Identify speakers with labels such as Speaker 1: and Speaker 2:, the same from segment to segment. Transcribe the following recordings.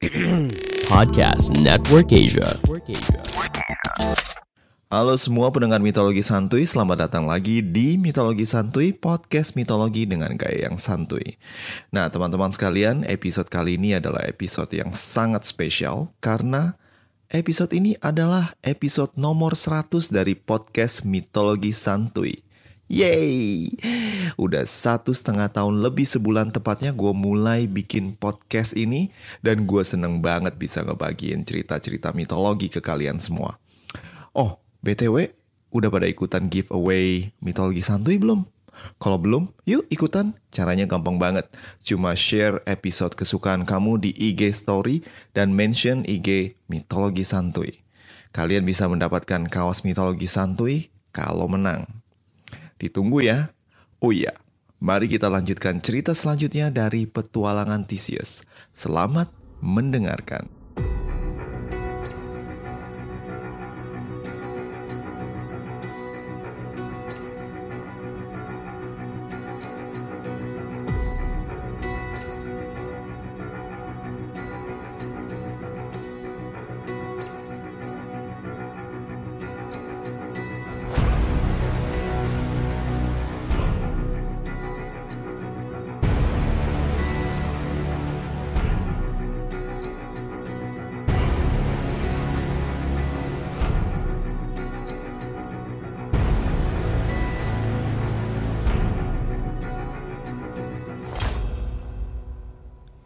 Speaker 1: Podcast Network Asia.
Speaker 2: Halo semua pendengar mitologi santuy, selamat datang lagi di Mitologi Santuy, podcast mitologi dengan gaya yang santuy. Nah, teman-teman sekalian, episode kali ini adalah episode yang sangat spesial karena episode ini adalah episode nomor 100 dari podcast Mitologi Santuy. Yeay! Udah satu setengah tahun lebih sebulan tepatnya gue mulai bikin podcast ini dan gue seneng banget bisa ngebagiin cerita-cerita mitologi ke kalian semua. Oh, BTW, udah pada ikutan giveaway mitologi santuy belum? Kalau belum, yuk ikutan. Caranya gampang banget. Cuma share episode kesukaan kamu di IG story dan mention IG mitologi santuy. Kalian bisa mendapatkan kaos mitologi santuy kalau menang. Ditunggu ya. Oh iya, mari kita lanjutkan cerita selanjutnya dari petualangan Theseus. Selamat mendengarkan.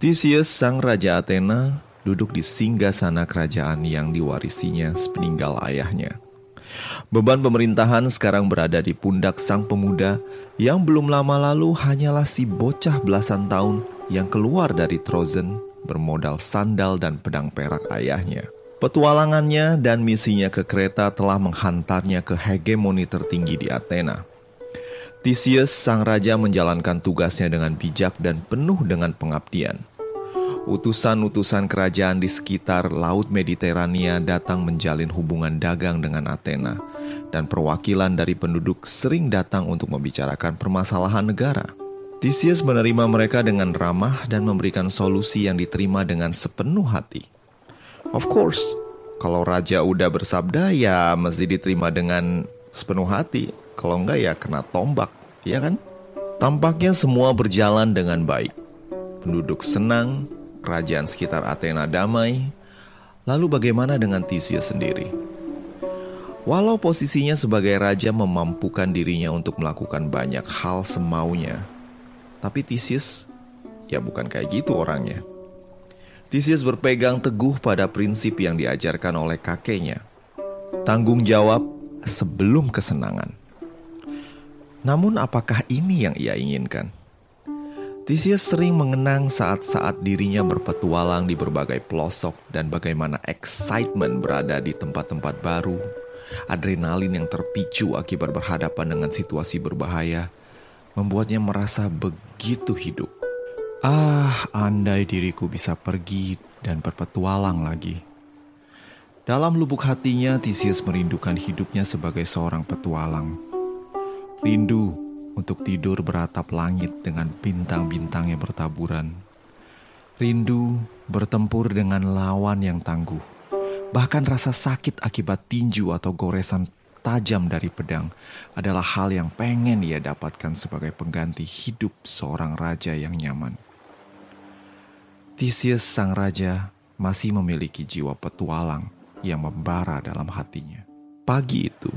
Speaker 2: Theseus, sang raja Athena, duduk di singgasana kerajaan yang diwarisinya sepeninggal ayahnya. Beban pemerintahan sekarang berada di pundak sang pemuda yang belum lama lalu hanyalah si bocah belasan tahun yang keluar dari Trozen bermodal sandal dan pedang perak ayahnya. Petualangannya dan misinya ke kereta telah menghantarnya ke hegemoni tertinggi di Athena. Theseus, sang raja menjalankan tugasnya dengan bijak dan penuh dengan pengabdian. Utusan-utusan kerajaan di sekitar Laut Mediterania datang menjalin hubungan dagang dengan Athena, dan perwakilan dari penduduk sering datang untuk membicarakan permasalahan negara. Theseus menerima mereka dengan ramah dan memberikan solusi yang diterima dengan sepenuh hati. Of course, kalau raja udah bersabda ya mesti diterima dengan sepenuh hati. Kalau enggak ya kena tombak, ya kan? Tampaknya semua berjalan dengan baik. Penduduk senang, kerajaan sekitar Athena damai. Lalu bagaimana dengan Theseus sendiri? Walau posisinya sebagai raja memampukan dirinya untuk melakukan banyak hal semaunya, tapi Theseus ya bukan kayak gitu orangnya. Theseus berpegang teguh pada prinsip yang diajarkan oleh kakeknya. Tanggung jawab sebelum kesenangan. Namun apakah ini yang ia inginkan? Theseus sering mengenang saat-saat dirinya berpetualang di berbagai pelosok dan bagaimana excitement berada di tempat-tempat baru, adrenalin yang terpicu akibat berhadapan dengan situasi berbahaya, membuatnya merasa begitu hidup. Ah, andai diriku bisa pergi dan berpetualang lagi. Dalam lubuk hatinya, Theseus merindukan hidupnya sebagai seorang petualang. Rindu untuk tidur beratap langit dengan bintang-bintang yang bertaburan. Rindu bertempur dengan lawan yang tangguh. Bahkan rasa sakit akibat tinju atau goresan tajam dari pedang adalah hal yang pengen ia dapatkan sebagai pengganti hidup seorang raja yang nyaman. Theseus sang raja masih memiliki jiwa petualang yang membara dalam hatinya. Pagi itu,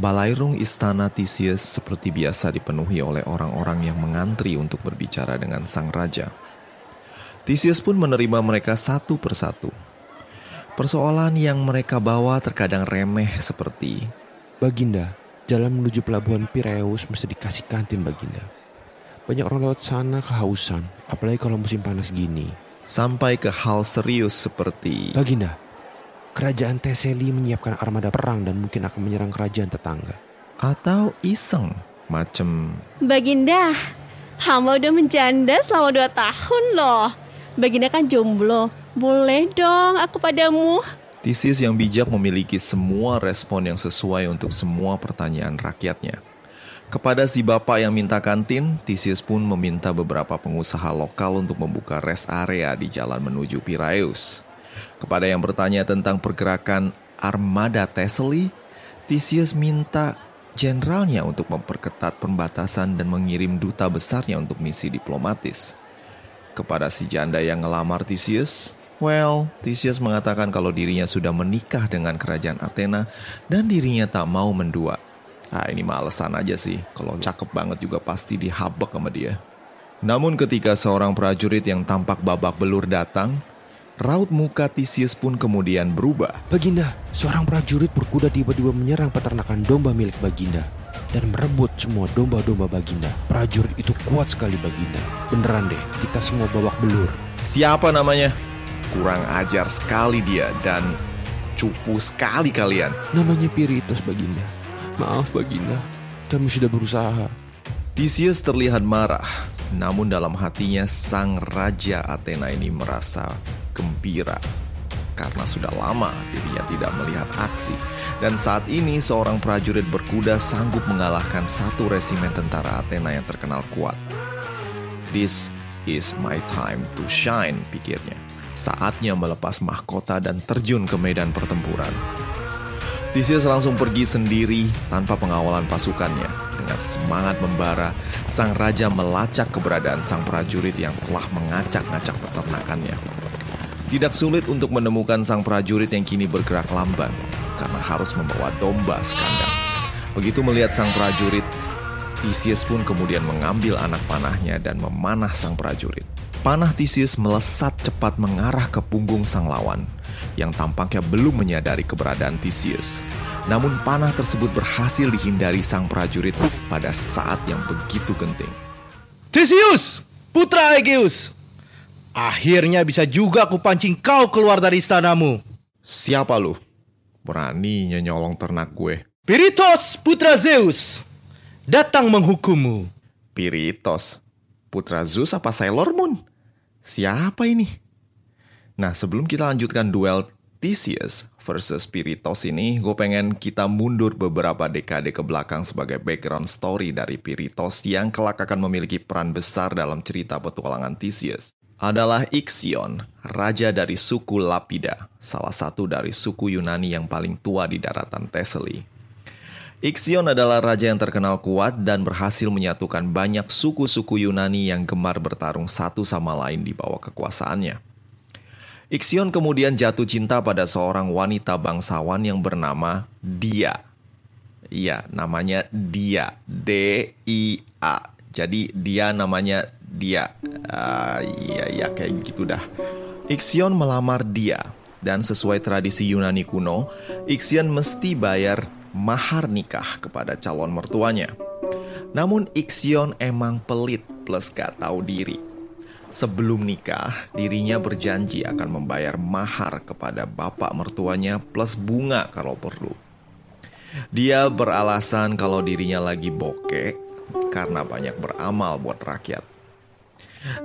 Speaker 2: Balairung istana Theseus seperti biasa dipenuhi oleh orang-orang yang mengantri untuk berbicara dengan sang raja. Theseus pun menerima mereka satu persatu. Persoalan yang mereka bawa terkadang remeh seperti
Speaker 3: Baginda, jalan menuju pelabuhan Piraeus mesti dikasih kantin Baginda. Banyak orang lewat sana kehausan, apalagi kalau musim panas gini.
Speaker 2: sampai ke hal serius seperti
Speaker 3: Baginda, kerajaan Teseli menyiapkan armada perang dan mungkin akan menyerang kerajaan tetangga.
Speaker 2: atau iseng macem
Speaker 4: Baginda, hamba udah menjanda selama dua tahun loh. Baginda kan jomblo. Boleh dong aku padamu.
Speaker 2: Theseus yang bijak memiliki semua respon yang sesuai untuk semua pertanyaan rakyatnya. Kepada si bapak yang minta kantin, Theseus pun meminta beberapa pengusaha lokal untuk membuka rest area di jalan menuju Piraeus. Kepada yang bertanya tentang pergerakan armada Thessaly, Theseus minta jenderalnya untuk memperketat pembatasan dan mengirim duta besarnya untuk misi diplomatis. Kepada si janda yang ngelamar Theseus, well, Theseus mengatakan kalau dirinya sudah menikah dengan kerajaan Athena dan dirinya tak mau mendua. Ah ini malesan aja sih, kalau cakep banget juga pasti dihabek sama dia. Namun ketika seorang prajurit yang tampak babak belur datang, raut muka Theseus pun kemudian berubah.
Speaker 3: Baginda, seorang prajurit berkuda tiba-tiba menyerang peternakan domba milik Baginda dan merebut semua domba-domba Baginda. Prajurit itu kuat sekali Baginda. Beneran deh, kita semua babak belur.
Speaker 2: Siapa namanya? Kurang ajar sekali dia dan cupu sekali kalian.
Speaker 3: Namanya Piritos Baginda. Maaf Baginda, kami sudah berusaha.
Speaker 2: Theseus terlihat marah, namun dalam hatinya sang raja Athena ini merasa gembira karena sudah lama dirinya tidak melihat aksi. Dan saat ini seorang prajurit berkuda sanggup mengalahkan satu resimen tentara Athena yang terkenal kuat. This is my time to shine, pikirnya. Saatnya melepas mahkota dan terjun ke medan pertempuran. Theseus langsung pergi sendiri tanpa pengawalan pasukannya. Dengan semangat membara, sang raja melacak keberadaan sang prajurit yang telah mengacak-ngacak peternakannya. Tidak sulit untuk menemukan sang prajurit yang kini bergerak lamban karena harus membawa domba sekandang. Begitu melihat sang prajurit, Theseus pun kemudian mengambil anak panahnya dan memanah sang prajurit. Panah Theseus melesat cepat mengarah ke punggung sang lawan yang tampaknya belum menyadari keberadaan Theseus. Namun panah tersebut berhasil dihindari sang prajurit pada saat yang begitu genting.
Speaker 5: Theseus, putra Aegeus. Akhirnya bisa juga aku pancing kau keluar dari istanamu.
Speaker 2: Siapa lu? Beraninya nyolong ternak gue.
Speaker 5: Piritos, putra Zeus. Datang menghukummu.
Speaker 2: Piritos, putra Zeus apa Sailor Moon? Siapa ini? Nah, sebelum kita lanjutkan duel Theseus versus Piritos ini, gue pengen kita mundur beberapa dekade ke belakang sebagai background story dari Piritos yang kelak akan memiliki peran besar dalam cerita petualangan Theseus. Adalah Ixion, raja dari suku Lapida, salah satu dari suku Yunani yang paling tua di daratan Thessaly. Ixion adalah raja yang terkenal kuat dan berhasil menyatukan banyak suku-suku Yunani yang gemar bertarung satu sama lain di bawah kekuasaannya. Ixion kemudian jatuh cinta pada seorang wanita bangsawan yang bernama Dia. Iya, namanya Dia. D-I-A. Jadi dia namanya Dia. Uh, iya, iya kayak gitu dah. Ixion melamar Dia. Dan sesuai tradisi Yunani kuno, Ixion mesti bayar mahar nikah kepada calon mertuanya. Namun Ixion emang pelit plus gak tahu diri. Sebelum nikah, dirinya berjanji akan membayar mahar kepada bapak mertuanya plus bunga kalau perlu. Dia beralasan kalau dirinya lagi bokeh karena banyak beramal buat rakyat.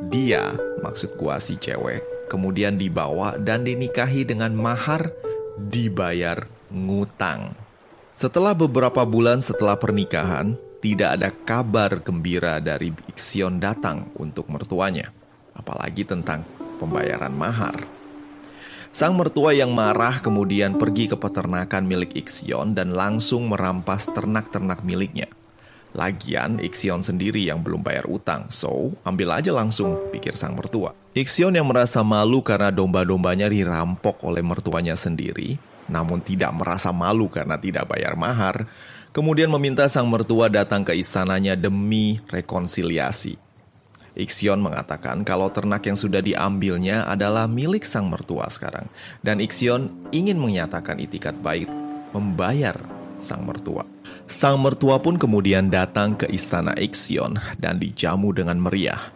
Speaker 2: Dia, maksud gua si cewek, kemudian dibawa dan dinikahi dengan mahar dibayar ngutang. Setelah beberapa bulan setelah pernikahan, tidak ada kabar gembira dari Ixion datang untuk mertuanya apalagi tentang pembayaran mahar. Sang mertua yang marah kemudian pergi ke peternakan milik Ixion dan langsung merampas ternak-ternak miliknya. Lagian Ixion sendiri yang belum bayar utang, so ambil aja langsung, pikir sang mertua. Ixion yang merasa malu karena domba-dombanya dirampok oleh mertuanya sendiri, namun tidak merasa malu karena tidak bayar mahar, kemudian meminta sang mertua datang ke istananya demi rekonsiliasi. Ixion mengatakan kalau ternak yang sudah diambilnya adalah milik sang mertua sekarang. Dan Ixion ingin menyatakan itikat baik membayar sang mertua. Sang mertua pun kemudian datang ke istana Ixion dan dijamu dengan meriah.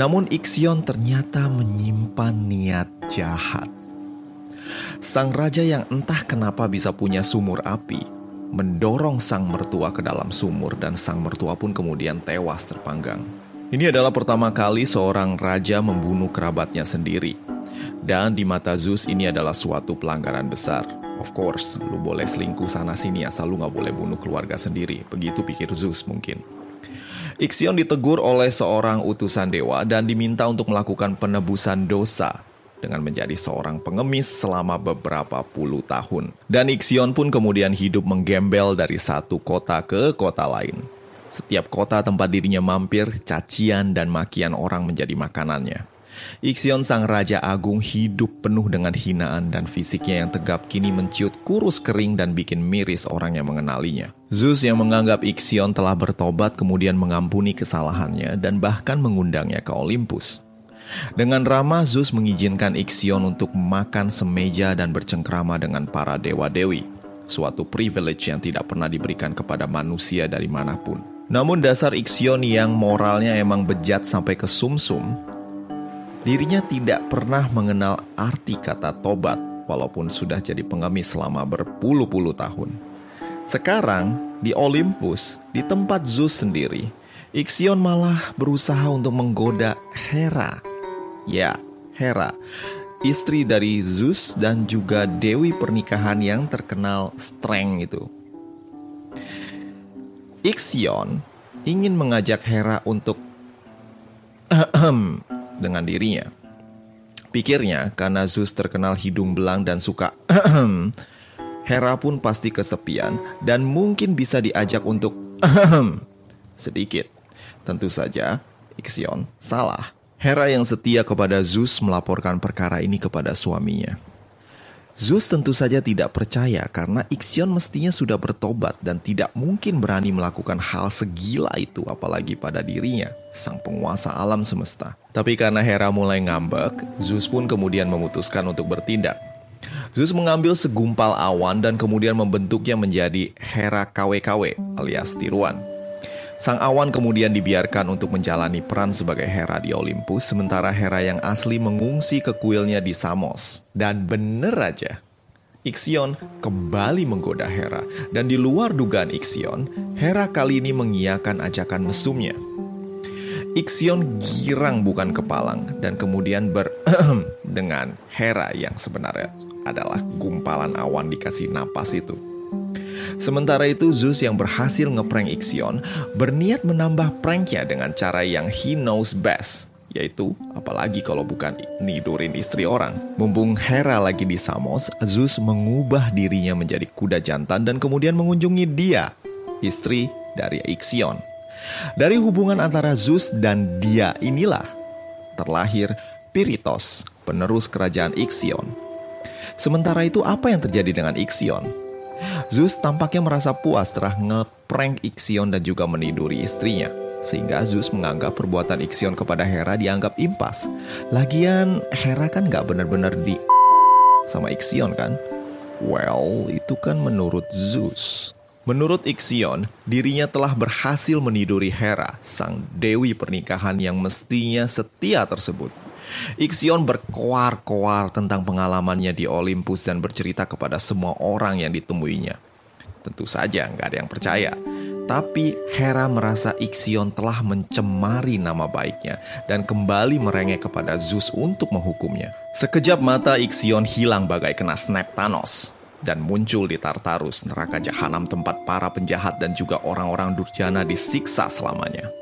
Speaker 2: Namun Ixion ternyata menyimpan niat jahat. Sang raja yang entah kenapa bisa punya sumur api, mendorong sang mertua ke dalam sumur dan sang mertua pun kemudian tewas terpanggang. Ini adalah pertama kali seorang raja membunuh kerabatnya sendiri. Dan di mata Zeus ini adalah suatu pelanggaran besar. Of course, lu boleh selingkuh sana sini asal lu nggak boleh bunuh keluarga sendiri. Begitu pikir Zeus mungkin. Ixion ditegur oleh seorang utusan dewa dan diminta untuk melakukan penebusan dosa dengan menjadi seorang pengemis selama beberapa puluh tahun. Dan Ixion pun kemudian hidup menggembel dari satu kota ke kota lain. Setiap kota tempat dirinya mampir, cacian dan makian orang menjadi makanannya. Ixion sang raja agung hidup penuh dengan hinaan dan fisiknya yang tegap kini menciut kurus kering dan bikin miris orang yang mengenalinya. Zeus yang menganggap Ixion telah bertobat kemudian mengampuni kesalahannya dan bahkan mengundangnya ke Olympus. Dengan ramah Zeus mengizinkan Ixion untuk makan semeja dan bercengkrama dengan para dewa-dewi, suatu privilege yang tidak pernah diberikan kepada manusia dari mana pun. Namun dasar Ixion yang moralnya emang bejat sampai ke sumsum, Dirinya tidak pernah mengenal arti kata tobat walaupun sudah jadi pengemis selama berpuluh-puluh tahun. Sekarang di Olympus, di tempat Zeus sendiri, Ixion malah berusaha untuk menggoda Hera. Ya, Hera, istri dari Zeus dan juga dewi pernikahan yang terkenal strength itu. Ixion ingin mengajak Hera untuk dengan dirinya. Pikirnya, karena Zeus terkenal hidung belang dan suka Hera pun pasti kesepian dan mungkin bisa diajak untuk sedikit. Tentu saja, Ixion salah. Hera yang setia kepada Zeus melaporkan perkara ini kepada suaminya. Zeus tentu saja tidak percaya karena Ixion mestinya sudah bertobat dan tidak mungkin berani melakukan hal segila itu apalagi pada dirinya, sang penguasa alam semesta. Tapi karena Hera mulai ngambek, Zeus pun kemudian memutuskan untuk bertindak. Zeus mengambil segumpal awan dan kemudian membentuknya menjadi Hera KW-KW alias tiruan. Sang awan kemudian dibiarkan untuk menjalani peran sebagai Hera di Olympus, sementara Hera yang asli mengungsi ke kuilnya di Samos. Dan bener aja, Ixion kembali menggoda Hera, dan di luar dugaan Ixion, Hera kali ini mengiyakan ajakan mesumnya. Ixion girang bukan kepalang dan kemudian ber dengan Hera yang sebenarnya adalah gumpalan awan dikasih napas itu. Sementara itu Zeus yang berhasil ngeprank Ixion berniat menambah pranknya dengan cara yang he knows best yaitu apalagi kalau bukan nidurin istri orang. Mumpung Hera lagi di Samos, Zeus mengubah dirinya menjadi kuda jantan dan kemudian mengunjungi dia, istri dari Ixion. Dari hubungan antara Zeus dan dia inilah terlahir Piritos, penerus kerajaan Ixion. Sementara itu apa yang terjadi dengan Ixion? Zeus tampaknya merasa puas setelah ngeprank Ixion dan juga meniduri istrinya. Sehingga Zeus menganggap perbuatan Ixion kepada Hera dianggap impas. Lagian Hera kan gak benar-benar di sama Ixion kan? Well, itu kan menurut Zeus. Menurut Ixion, dirinya telah berhasil meniduri Hera, sang dewi pernikahan yang mestinya setia tersebut. Ixion berkoar-koar tentang pengalamannya di Olympus dan bercerita kepada semua orang yang ditemuinya. Tentu saja nggak ada yang percaya. Tapi Hera merasa Ixion telah mencemari nama baiknya dan kembali merengek kepada Zeus untuk menghukumnya. Sekejap mata Ixion hilang bagai kena snap Thanos dan muncul di Tartarus, neraka jahanam tempat para penjahat dan juga orang-orang durjana disiksa selamanya.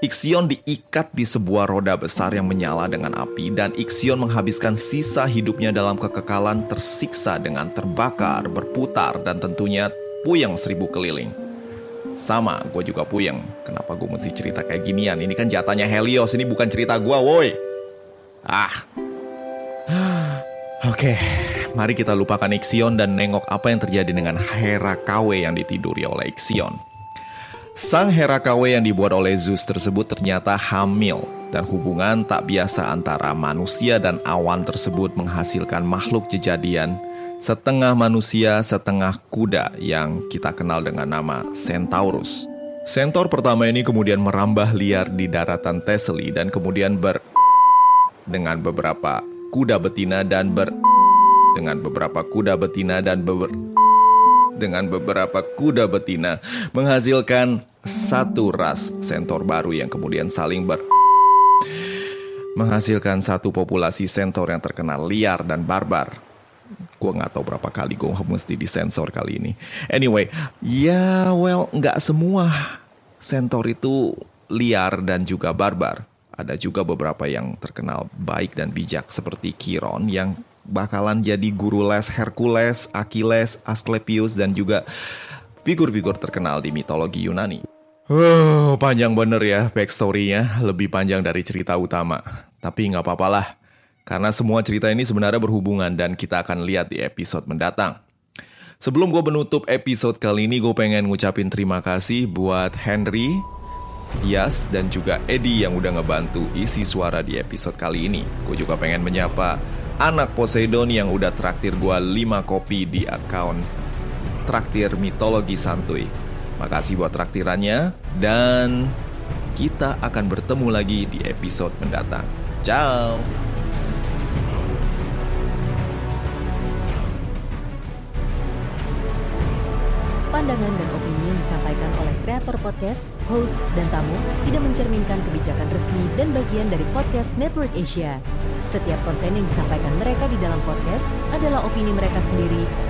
Speaker 2: Ixion diikat di sebuah roda besar yang menyala dengan api dan Ixion menghabiskan sisa hidupnya dalam kekekalan tersiksa dengan terbakar, berputar, dan tentunya puyeng seribu keliling. Sama, gue juga puyeng. Kenapa gue mesti cerita kayak ginian? Ini kan jatahnya Helios, ini bukan cerita gue, woi. Ah. Oke, mari kita lupakan Ixion dan nengok apa yang terjadi dengan Hera KW yang ditiduri oleh Ixion. Sang Hera KW yang dibuat oleh Zeus tersebut ternyata hamil dan hubungan tak biasa antara manusia dan awan tersebut menghasilkan makhluk jejadian setengah manusia, setengah kuda yang kita kenal dengan nama Centaurus. Centaur pertama ini kemudian merambah liar di daratan Thessaly dan kemudian ber dengan beberapa kuda betina dan ber dengan beberapa kuda betina dan beber dengan beberapa kuda betina menghasilkan satu ras sentor baru yang kemudian saling ber menghasilkan satu populasi sentor yang terkenal liar dan barbar. Gue nggak tahu berapa kali gue mesti disensor kali ini. Anyway, ya well nggak semua sentor itu liar dan juga barbar. Ada juga beberapa yang terkenal baik dan bijak seperti Chiron yang bakalan jadi guru les Hercules, Achilles, Asclepius dan juga figur-figur terkenal di mitologi Yunani. Oh, panjang bener ya backstory-nya, lebih panjang dari cerita utama. Tapi nggak apa lah, karena semua cerita ini sebenarnya berhubungan dan kita akan lihat di episode mendatang. Sebelum gue menutup episode kali ini, gue pengen ngucapin terima kasih buat Henry, Tias, dan juga Eddie yang udah ngebantu isi suara di episode kali ini. Gue juga pengen menyapa anak Poseidon yang udah traktir gue 5 kopi di account Traktir Mitologi Santuy. Makasih buat traktirannya, dan kita akan bertemu lagi di episode mendatang. Ciao!
Speaker 6: Pandangan dan opini yang disampaikan oleh kreator podcast, host, dan tamu tidak mencerminkan kebijakan resmi dan bagian dari podcast Network Asia. Setiap konten yang disampaikan mereka di dalam podcast adalah opini mereka sendiri